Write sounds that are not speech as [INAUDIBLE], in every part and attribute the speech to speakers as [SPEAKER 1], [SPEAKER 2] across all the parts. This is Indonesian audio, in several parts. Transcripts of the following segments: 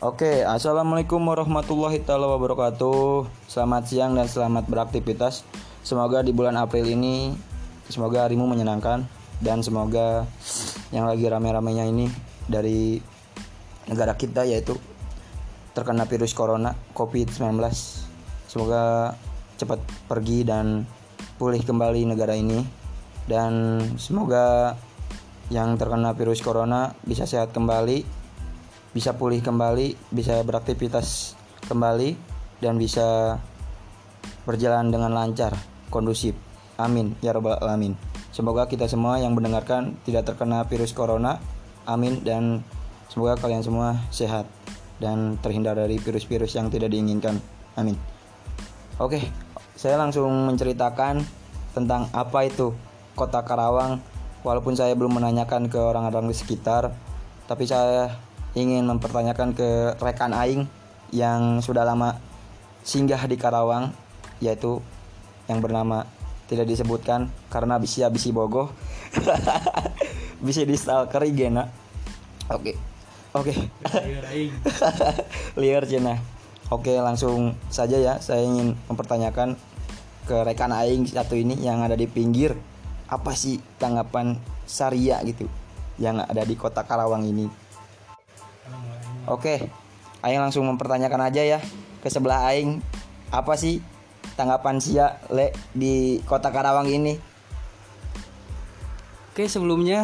[SPEAKER 1] Oke, assalamualaikum warahmatullahi taala wabarakatuh. Selamat siang dan selamat beraktivitas. Semoga di bulan April ini semoga harimu menyenangkan dan semoga yang lagi rame-ramenya ini dari negara kita yaitu terkena virus corona COVID-19. Semoga cepat pergi dan pulih kembali negara ini dan semoga yang terkena virus corona bisa sehat kembali bisa pulih kembali, bisa beraktivitas kembali, dan bisa berjalan dengan lancar, kondusif. Amin ya Rabbal 'Alamin. Semoga kita semua yang mendengarkan tidak terkena virus corona. Amin dan semoga kalian semua sehat dan terhindar dari virus-virus yang tidak diinginkan. Amin. Oke, saya langsung menceritakan tentang apa itu Kota Karawang. Walaupun saya belum menanyakan ke orang-orang di sekitar, tapi saya ingin mempertanyakan ke rekan aing yang sudah lama singgah di Karawang yaitu yang bernama tidak disebutkan karena bisa [LAUGHS] bisi bogoh bisa di stalker igena oke. Oke [LAUGHS] liar cina. Oke langsung saja ya. Saya ingin mempertanyakan ke rekan aing satu ini yang ada di pinggir. Apa sih tanggapan Saria gitu yang ada di kota Karawang ini Oke, Aing langsung mempertanyakan aja ya ke sebelah Aing apa sih tanggapan Sia Le di kota Karawang ini?
[SPEAKER 2] Oke sebelumnya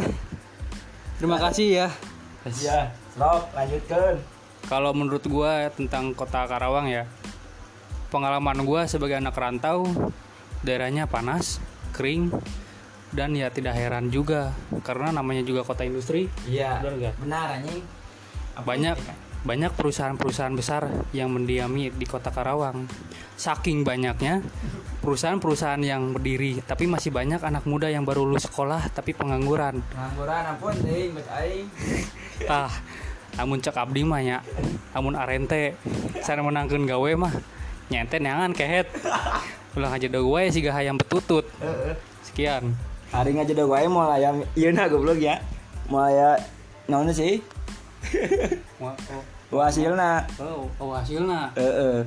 [SPEAKER 2] terima kasih ya.
[SPEAKER 1] Ya, stop, lanjutkan.
[SPEAKER 2] Kalau menurut gua tentang kota Karawang ya, pengalaman gua sebagai anak rantau, daerahnya panas, kering, dan ya tidak heran juga karena namanya juga kota industri.
[SPEAKER 1] Iya.
[SPEAKER 2] Benar nggak?
[SPEAKER 1] Benar anjing.
[SPEAKER 2] Banyak banyak perusahaan-perusahaan besar yang mendiami di kota Karawang. Saking banyaknya perusahaan-perusahaan yang berdiri, tapi masih banyak anak muda yang baru lulus sekolah tapi pengangguran.
[SPEAKER 1] Pengangguran ampun bet aing.
[SPEAKER 2] Tah, [LAUGHS] namun cek abdi mah nya, namun arente saya menangkan gawe mah nyenten nyangan kehet. [LAUGHS] Ulah aja da gue sih hayam betutut. Sekian.
[SPEAKER 1] Hari ngaja da wae mau ayam ieu na goblok ya. Mau aya naon sih?
[SPEAKER 2] Wah,
[SPEAKER 1] hasilna.
[SPEAKER 2] oh, oh hasilnya.
[SPEAKER 1] Heeh.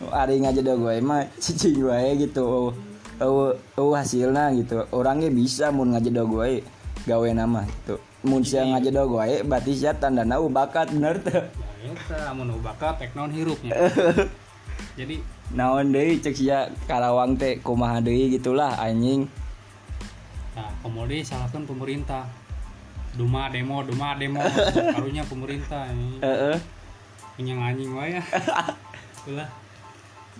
[SPEAKER 1] Hari ngaja da gue mah cicing wae gitu. Oh, oh hasilna gitu. Orangnya bisa mun ngaja da gue gawe nama gitu. Mun sia ngaja da gue berarti sia tandana uh, bakat bener teu.
[SPEAKER 2] Ya eta mun bakat tek naon hirupnya. [LAUGHS] Jadi
[SPEAKER 1] Naon deui cek sia Karawang teh kumaha deui gitulah anjing.
[SPEAKER 2] nah komodi salahkan pemerintah. Duma demo, duma demo, [LAUGHS] karunya pemerintah ini.
[SPEAKER 1] Heeh.
[SPEAKER 2] Kenyang anjing wae ya. [LAUGHS] Ulah.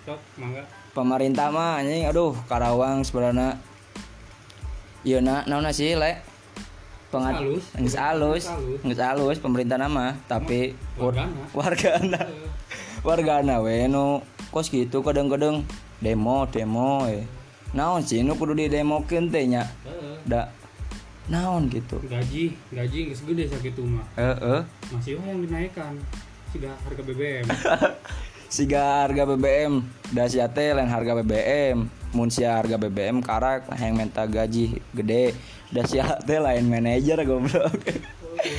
[SPEAKER 2] Sok, mangga.
[SPEAKER 1] Pemerintah mah anjing aduh Karawang sebenarnya Ieu na naon sih le? Pengat alus. Alus pemerintah nama tapi
[SPEAKER 2] Wargana.
[SPEAKER 1] wargana [LAUGHS] wargana we nu kos gitu kadang-kadang demo demo we naon sih nu kudu di demokeun teh nya
[SPEAKER 2] Heeh.
[SPEAKER 1] da naon gitu.
[SPEAKER 2] Gaji gaji nggak segede sakitu mah.
[SPEAKER 1] Heeh.
[SPEAKER 2] Masih yang dinaikkan. Siga harga BBM [LAUGHS]
[SPEAKER 1] siga harga BBM da sia teh lain harga BBM mun sia harga BBM karak yang minta gaji gede. Da sia teh lain manajer goblok.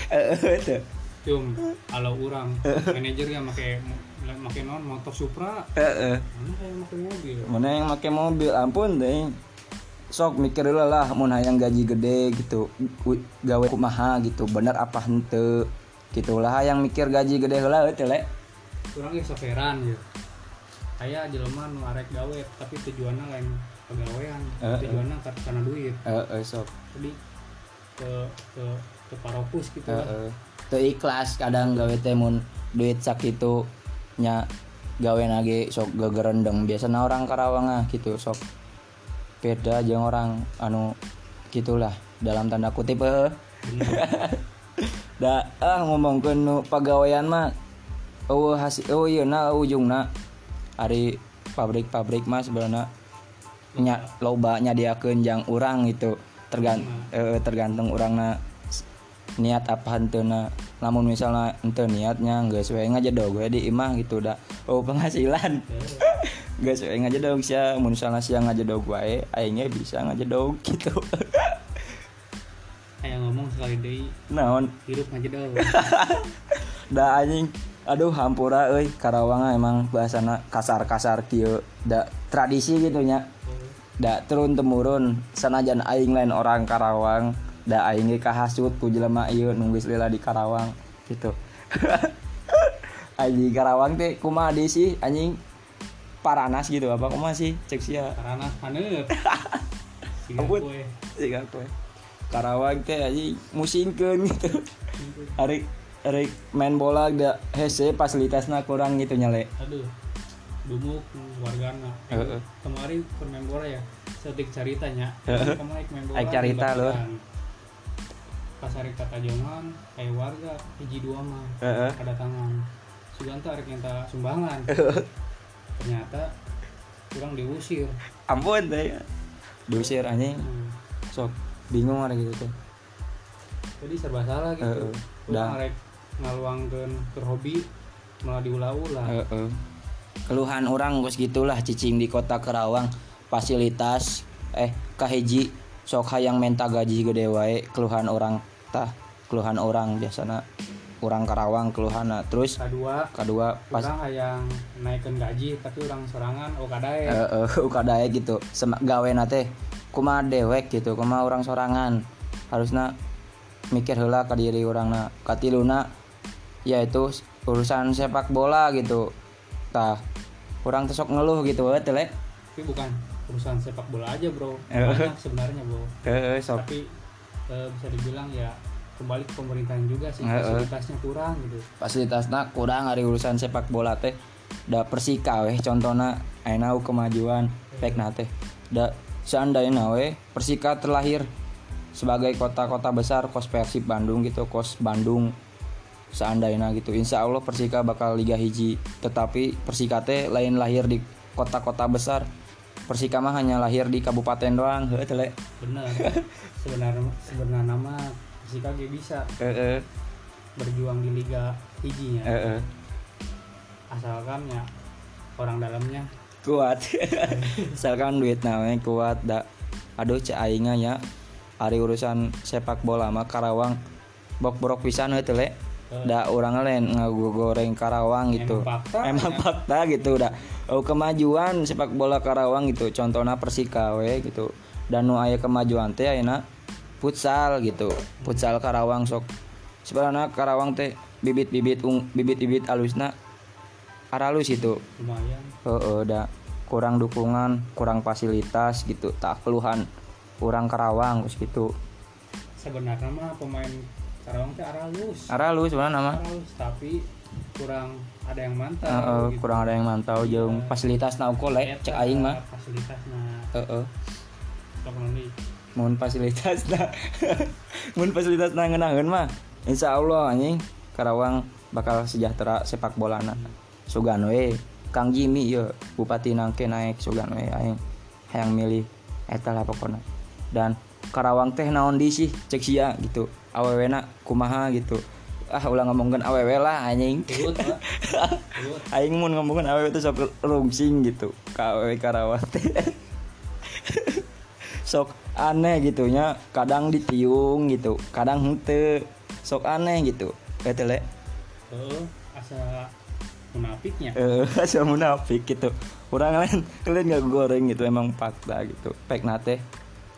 [SPEAKER 1] Heeh teh
[SPEAKER 2] cum kalau orang manajer yang make make non motor Supra.
[SPEAKER 1] Heeh.
[SPEAKER 2] Mana kayak make mobil?
[SPEAKER 1] Mana yang make mobil? Ampun deh sok mikir heula lah mun hayang gaji gede gitu gawe kumaha gitu bener apa henteu gitu lah. Yang mikir gaji gede heula teh le.
[SPEAKER 2] Kurang ge soferan ya. Aya jelema nu arek gawe tapi tujuannya lain pegawaian
[SPEAKER 1] Heeh.
[SPEAKER 2] tujuannya kar- karena duit.
[SPEAKER 1] Heeh sok.
[SPEAKER 2] Jadi ke ke ke parokus gitu lah.
[SPEAKER 1] Heeh teu ikhlas kadang gawe teh mun duit sakitu nya gawe nage sok gegerendeng. Biasanya orang Karawang ah gitu sok beda jeung orang anu gitulah dalam tanda kutip eh. [LAUGHS] Da ah ngomongkeun nu pagawean mah eueuh hasil eueuh ieu na ujungna ari pabrik-pabrik mah sebenarnya nya loba nyadiakeun jang urang gitu. Tergan eh, tergantung urangna s- niat apa henteu namun misalnya ente niatnya nggak sesuai aja dong gue di imah gitu dah. Oh penghasilan nggak sesuai aja dong sih mun misalnya siang aja dong gue aingnya bisa aja dong [LAUGHS] gitu.
[SPEAKER 2] Kayak ngomong sekali deh
[SPEAKER 1] naon?
[SPEAKER 2] hidup aja dong [LAUGHS]
[SPEAKER 1] da anjing. Aduh hampura euy. Karawang emang bahasana kasar-kasar kieu. Da tradisi gitu nya. Da turun temurun sanajan aing lain orang Karawang da aing ge kahasut ku jelema ieu lila di Karawang gitu. [LAUGHS] Anjing Karawang teh kumaha deui sih anjing paranas gitu apa kumaha sih cek sia
[SPEAKER 2] karena haneut [LAUGHS] Siga
[SPEAKER 1] Ampun. Siga kue. Karawang teh anjing musingkeun gitu. Hari hari main bola da hese fasilitasna kurang gitu nyale.
[SPEAKER 2] aduh dumuk wargana
[SPEAKER 1] Heeh.
[SPEAKER 2] kemarin permain bola ya setik caritanya
[SPEAKER 1] Heeh.
[SPEAKER 2] kemarin main bola
[SPEAKER 1] Aik
[SPEAKER 2] pas hari kata jongan kayak warga hiji dua mah
[SPEAKER 1] Heeh.
[SPEAKER 2] ada tangan Suganta arek minta sumbangan ternyata kurang diusir
[SPEAKER 1] Ampun teh. Diusir anjing.
[SPEAKER 2] Hmm.
[SPEAKER 1] Sok bingung ada gitu teh.
[SPEAKER 2] jadi serba salah gitu
[SPEAKER 1] Heeh.
[SPEAKER 2] kurang
[SPEAKER 1] Dah.
[SPEAKER 2] arek ngaluangkeun ke hobi malah diulah-ulah
[SPEAKER 1] Heeh. Keluhan orang geus gitulah cicing di kota Karawang fasilitas eh kahiji sok hayang menta gaji gede wae keluhan orang tah keluhan orang biasana orang Karawang keluhana terus
[SPEAKER 2] kedua
[SPEAKER 1] kedua pas
[SPEAKER 2] hayang naikkan gaji tapi orang sorangan oh kadae
[SPEAKER 1] eh eh, [LAUGHS] ukadae gitu. Sem gawe nate kumaha dewek gitu kumaha orang sorangan. Harusnya mikir heula ke diri orang na. Katiluna yaitu urusan sepak bola gitu. Tah orang tesok ngeluh gitu we teh lek
[SPEAKER 2] tapi bukan urusan sepak bola aja bro.
[SPEAKER 1] Eh.
[SPEAKER 2] banyak sebenarnya bro.
[SPEAKER 1] Sok.
[SPEAKER 2] Tapi eh, bisa dibilang ya kembali ke pemerintahan juga sih
[SPEAKER 1] eh.
[SPEAKER 2] fasilitasnya kurang gitu.
[SPEAKER 1] Fasilitasna kurang hari urusan sepak bola teh da persika weh contohna ayeuna kemajuan pek teh. Da seandainya weh persika terlahir sebagai kota-kota besar kos Persib Bandung gitu kos Bandung seandainya gitu. Insya Allah Persika bakal Liga hiji tetapi Persika teh lain lahir di kota-kota besar. Persika mah hanya lahir di kabupaten doang
[SPEAKER 2] bener. Sebenarnya sebenarnya nama Ge bisa berjuang di liga hijinya
[SPEAKER 1] heeh.
[SPEAKER 2] asalkan ya orang dalamnya.
[SPEAKER 1] Kuat. [LAUGHS] Misalkan duit namanya kuat da. Aduh cek aingnya ya. Hari urusan sepak bola mah Karawang. Bok borok pisan teh Le. da orang lain ngagoreng Karawang gitu.
[SPEAKER 2] Emang fakta,
[SPEAKER 1] emang fakta gitu dah oh kemajuan sepak bola Karawang gitu. Contohnya Persika we gitu. Dan nu aya kemajuan teh ayeuna futsal gitu futsal Karawang sok sebenarnya Karawang teh bibit-bibit ung- bibit-bibit alusna aralus itu
[SPEAKER 2] lumayan
[SPEAKER 1] Heeh, da kurang dukungan, kurang fasilitas gitu. Tak keluhan kurang Karawang terus gitu.
[SPEAKER 2] sebenarnya mah pemain Karawang teh aralus
[SPEAKER 1] Aralus sebenarnya nama.
[SPEAKER 2] aralus tapi kurang ada yang mantap
[SPEAKER 1] Heeh,
[SPEAKER 2] gitu.
[SPEAKER 1] kurang ada yang mantau jeung fasilitas na uko le cek aing mah.
[SPEAKER 2] fasilitasnya
[SPEAKER 1] Heeh.
[SPEAKER 2] sok nanti
[SPEAKER 1] Mun fasilitas na [LAUGHS] mun fasilitas na ngeunaheun mah insya Allah anjing Karawang bakal sejahtera sepak bolana. Sugan we Kang Jimmy ya Bupati Nangke naik sugan we aing hayang milih eta lah pokoknya. Dan Karawang teh naon di sih cek sia gitu. Awewena kumaha gitu. Ah ulah ngomongkeun awewe lah anjing. [LAUGHS] Aing mun ngomongkeun awewe teh sok rungsing gitu. Ka awewe Karawang teh. [LAUGHS] sok aneh gitunya kadang ditiung gitu kadang henteu. Sok aneh gitu. Eta le.
[SPEAKER 2] Oh, asa munafiknya.
[SPEAKER 1] eh [LAUGHS] asa munafik gitu. Orang lain kalian nggak goreng gitu emang fakta gitu. Pek nate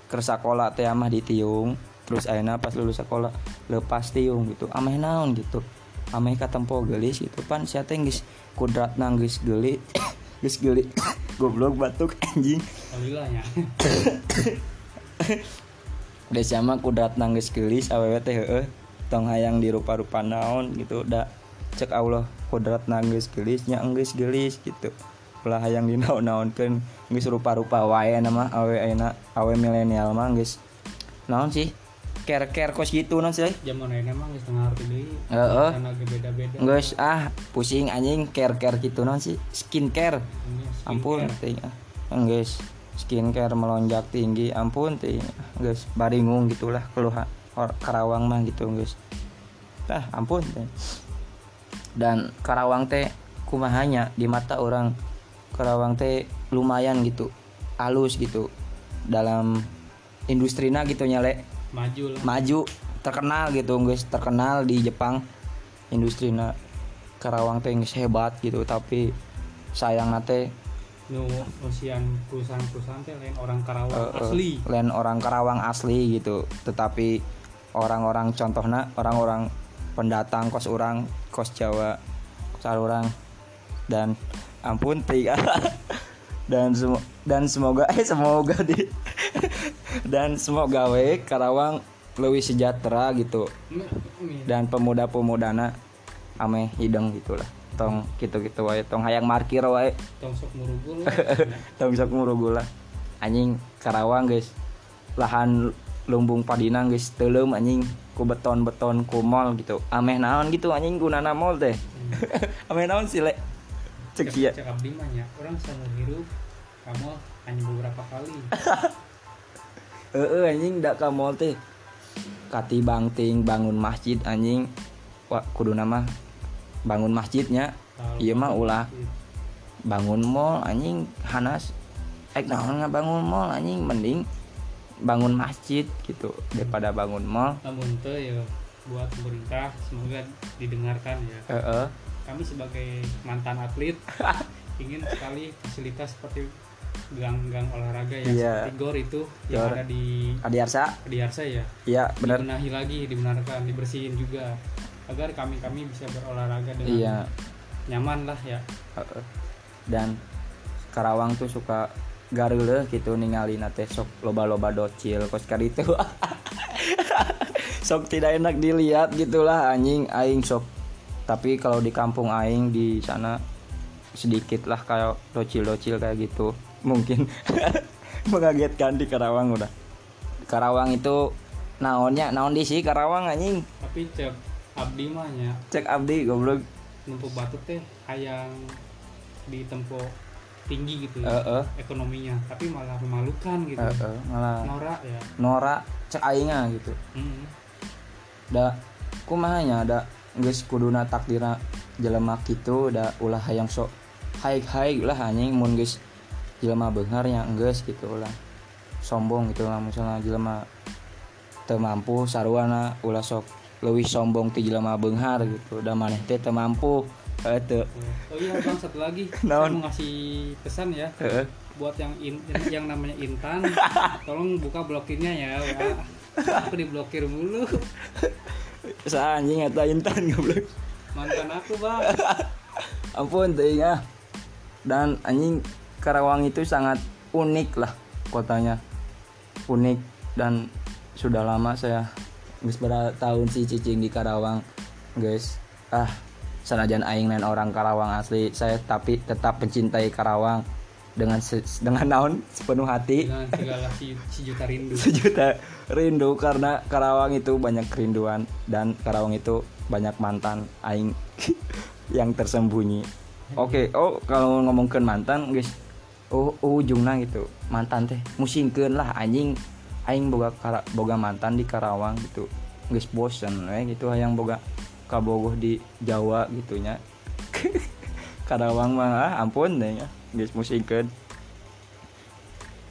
[SPEAKER 1] ke sekolah teh amah ditiung terus ayeuna pas lulus sekolah lepas tiung gitu. Ameh naon gitu. Ameh katempo gelis gitu. Pan sia teh geus kudrat nang geus geulit [COUGHS] geus geulit goblok batuk anjing.
[SPEAKER 2] Alhamdulillahnya. [COUGHS]
[SPEAKER 1] Udah sama kudrat nang geus geulis awewe teh tong hayang dirupa-rupa naon gitu da cek Allah kudrat nang geus geulis nya geus geulis gitu. Ulah hayang dinaon-naonkeun geus rupa-rupa wae nama awe ayeuna awe milenial mah geus. Naon sih care-care kos gitu naon sih
[SPEAKER 2] Zaman ayeuna mah geus tengah arti deui.
[SPEAKER 1] Heeh.
[SPEAKER 2] Sana ge beda-beda.
[SPEAKER 1] geus ah pusing anjing care-care gitu naon sih skincare
[SPEAKER 2] Ini skincare.
[SPEAKER 1] ampun ting ah geus skincare melonjak tinggi ampun ting geus baringung gitulah keluhan Karawang mah gitu geus tah ampun ting. dan Karawang teh kumahanya di mata orang Karawang teh lumayan gitu halus gitu dalam industrina gitu nyale
[SPEAKER 2] Maju lah.
[SPEAKER 1] maju terkenal gitu guys. Terkenal di Jepang. Industri na Karawang teh hebat gitu tapi sayang nate
[SPEAKER 2] nu usian perusahaan-perusahaan teh lain orang Karawang
[SPEAKER 1] eh, eh,
[SPEAKER 2] asli.
[SPEAKER 1] lain orang Karawang asli gitu. Tetapi orang-orang contohnya orang-orang pendatang kos orang kos Jawa kos orang dan ampun tiga [LAUGHS] dan semo- dan semoga eh semoga di [LAUGHS] dan semoga we Karawang lebih sejahtera gitu. Dan pemuda-pemudana ame hidung gitulah. Tong gitu-gitu wae tong hayang markir wae.
[SPEAKER 2] Tong sok murugul [LAUGHS]
[SPEAKER 1] tong sok ngurugula anjing Karawang guys lahan lumbung padina guys teuleum anjing ku beton-beton ku mall gitu. Ameh naon gitu anjing gunana mall teh. [LAUGHS] Ameh naon sih le? Cek sia.
[SPEAKER 2] cek abdi mah orang selalu hirup kamu hanya beberapa kali [LAUGHS]
[SPEAKER 1] heeh anjing dak ka mall teh. Kati bangting bangun masjid anjing. Wah kudu nama bangun masjidnya. Iya mah ulah. bangun mall anjing hanas. Ek naon bangun mall anjing mending bangun masjid gitu daripada bangun mall.
[SPEAKER 2] Namun tuh ya buat pemerintah semoga didengarkan ya.
[SPEAKER 1] Heeh.
[SPEAKER 2] Kami sebagai mantan atlet [LAUGHS] ingin sekali fasilitas seperti gang-gang olahraga yang
[SPEAKER 1] Iya.
[SPEAKER 2] seperti gor itu yang
[SPEAKER 1] Gor.
[SPEAKER 2] ada di
[SPEAKER 1] Adiarsa
[SPEAKER 2] di Arsa ya.
[SPEAKER 1] Iya bener
[SPEAKER 2] dibenahi lagi dibenarkan dibersihin juga. Agar kami kami bisa berolahraga dengan
[SPEAKER 1] iya.
[SPEAKER 2] nyaman lah ya.
[SPEAKER 1] Dan Karawang tuh suka gareuleuh gitu ningali nate sok loba-loba docil kos ka ditu [LAUGHS] sok tidak enak dilihat gitulah anjing aing sok. Tapi kalau di kampung aing di sana sedikit lah kayak docil-docil kayak gitu mungkin. [LAUGHS] Mengagetkan di Karawang udah. Karawang itu naonnya naon di sih Karawang anjing?
[SPEAKER 2] Tapi cek abdi mah nya.
[SPEAKER 1] Cek abdi goblok.
[SPEAKER 2] Numpuk batu teh hayang di tempo tinggi gitu ya
[SPEAKER 1] heeh.
[SPEAKER 2] ekonominya. Tapi malah memalukan gitu.
[SPEAKER 1] Heeh malah
[SPEAKER 2] norak ya.
[SPEAKER 1] Nora cek aingnya gitu.
[SPEAKER 2] Hmm.
[SPEAKER 1] da kumahanya ada geus kuduna takdira jelema kitu da ulah hayang sok haik-haik lah anjing. Mun geus jelema beunghar nya geus gitu ulah sombong gitu lah misalnya jelema teu mampu sarwana ulah sok leuwih sombong ti jelema beunghar gitu. Da maneh teh teu mampu Eh, teu.
[SPEAKER 2] Oh iya bang satu lagi. [LAUGHS] Saya mau ngasih pesan ya. Buat yang in, yang namanya Intan [LAUGHS] tolong buka blokirnya ya WA. aku diblokir mulu. [LAUGHS]
[SPEAKER 1] Sa anjing eta intan goblok.
[SPEAKER 2] Mantan aku bang.
[SPEAKER 1] Ampun teuing ah. Dan anjing Karawang itu sangat unik lah kotanya. Unik dan sudah lama saya geus berapa tahun sih cicing di Karawang guys. Ah sanajan aing lain orang Karawang asli saya tapi tetap mencintai Karawang dengan se- dengan naon? Sepenuh hati.
[SPEAKER 2] Dengan segala si, si juta rindu. [LAUGHS]
[SPEAKER 1] Sejuta rindu karena Karawang itu banyak kerinduan dan Karawang itu banyak mantan aing [LAUGHS] yang tersembunyi. Oke, oh kalau ngomongin mantan guys, oh, oh ujungnya gitu. Mantan teh musingkeun lah anjing. Aing boga kara- boga mantan di Karawang gitu. Guys bosen we gitu hayang boga kabogoh di Jawa gitunya [LAUGHS] Karawang mah ah, ampun deh ya guys musingkeun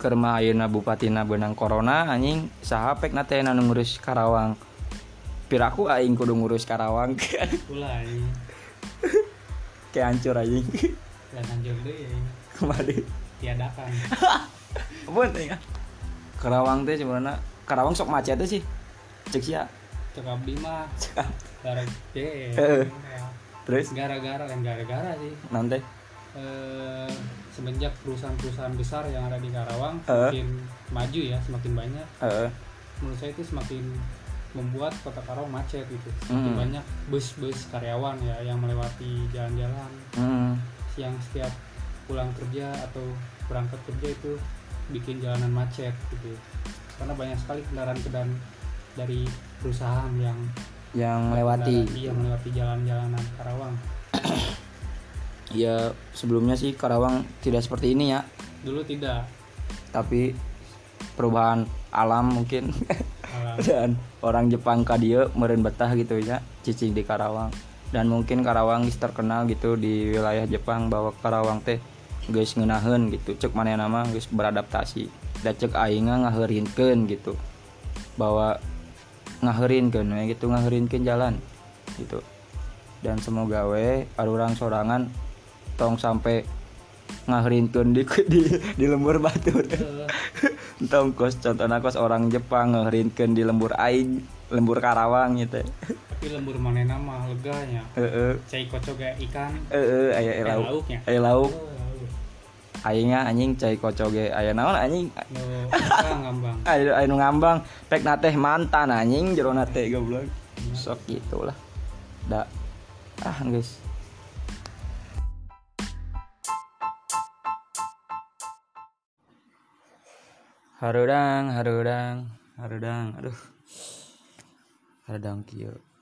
[SPEAKER 1] Kerma ayeuna bupatina benang corona anjing. Saha pek na teh nu ngurus Karawang. Piraku aing kudu ngurus Karawang. [LAUGHS]
[SPEAKER 2] Ulah
[SPEAKER 1] kayak hancur anjing.
[SPEAKER 2] Dan hancur deh ya.
[SPEAKER 1] Kembali
[SPEAKER 2] tiadakan. [LAUGHS]
[SPEAKER 1] Teh ya? Karawang teh sebenarnya Karawang sok macet teh sih. Cek sia.
[SPEAKER 2] Cek abdi mah. [LAUGHS] Gara ya.
[SPEAKER 1] terus?
[SPEAKER 2] Gara-gara dan gara-gara sih.
[SPEAKER 1] Nanti
[SPEAKER 2] eh, semenjak perusahaan-perusahaan besar yang ada di Karawang
[SPEAKER 1] Eh.
[SPEAKER 2] semakin maju ya semakin banyak. Menurut saya itu semakin membuat kota Karawang macet gitu. Semakin banyak bus-bus karyawan ya yang melewati jalan-jalan.
[SPEAKER 1] Hmm.
[SPEAKER 2] yang setiap pulang kerja atau berangkat kerja itu bikin jalanan macet gitu. Karena banyak sekali kendaraan-kendaraan dari perusahaan yang
[SPEAKER 1] yang melewati.
[SPEAKER 2] iya melewati jalan-jalanan Karawang. [CLEARS THROAT]
[SPEAKER 1] Ya sebelumnya sih Karawang tidak seperti ini ya.
[SPEAKER 2] Dulu tidak.
[SPEAKER 1] Tapi perubahan alam mungkin.
[SPEAKER 2] Alam. [LAUGHS]
[SPEAKER 1] dan orang Jepang kadia meren betah gitu ya cicing di Karawang dan mungkin Karawang geus terkenal gitu di wilayah Jepang bahwa Karawang teh guys ngeunaheun gitu. Cek mana nama guys beradaptasi. Dan cek aingnya ngaheurinkeun gitu. Bahwa ngaheurinkeun we gitu ngaheurinkeun jalan gitu. Dan semoga we orang sorangan tong sampai ngahrinkeun di, di di lembur batur [LAUGHS] tong kos contohnya kos orang Jepang ngahrinkeun di lembur aing lembur Karawang gitu
[SPEAKER 2] tapi lembur mana nama leganya.
[SPEAKER 1] Heeh.
[SPEAKER 2] Cai kocok kayak ikan.
[SPEAKER 1] Heeh aya
[SPEAKER 2] Eh,
[SPEAKER 1] lauk.
[SPEAKER 2] lauknya.
[SPEAKER 1] aya lauk. Aingnya anjing cai kocoge aya naon anjing?
[SPEAKER 2] Ah, ngambang [LAUGHS]
[SPEAKER 1] aya nu ngambang. Pek teh mantan anjing jero teh goblok. Sok gitulah da. Ah guys harudang harudang harudang. Aduh. Harudang kieu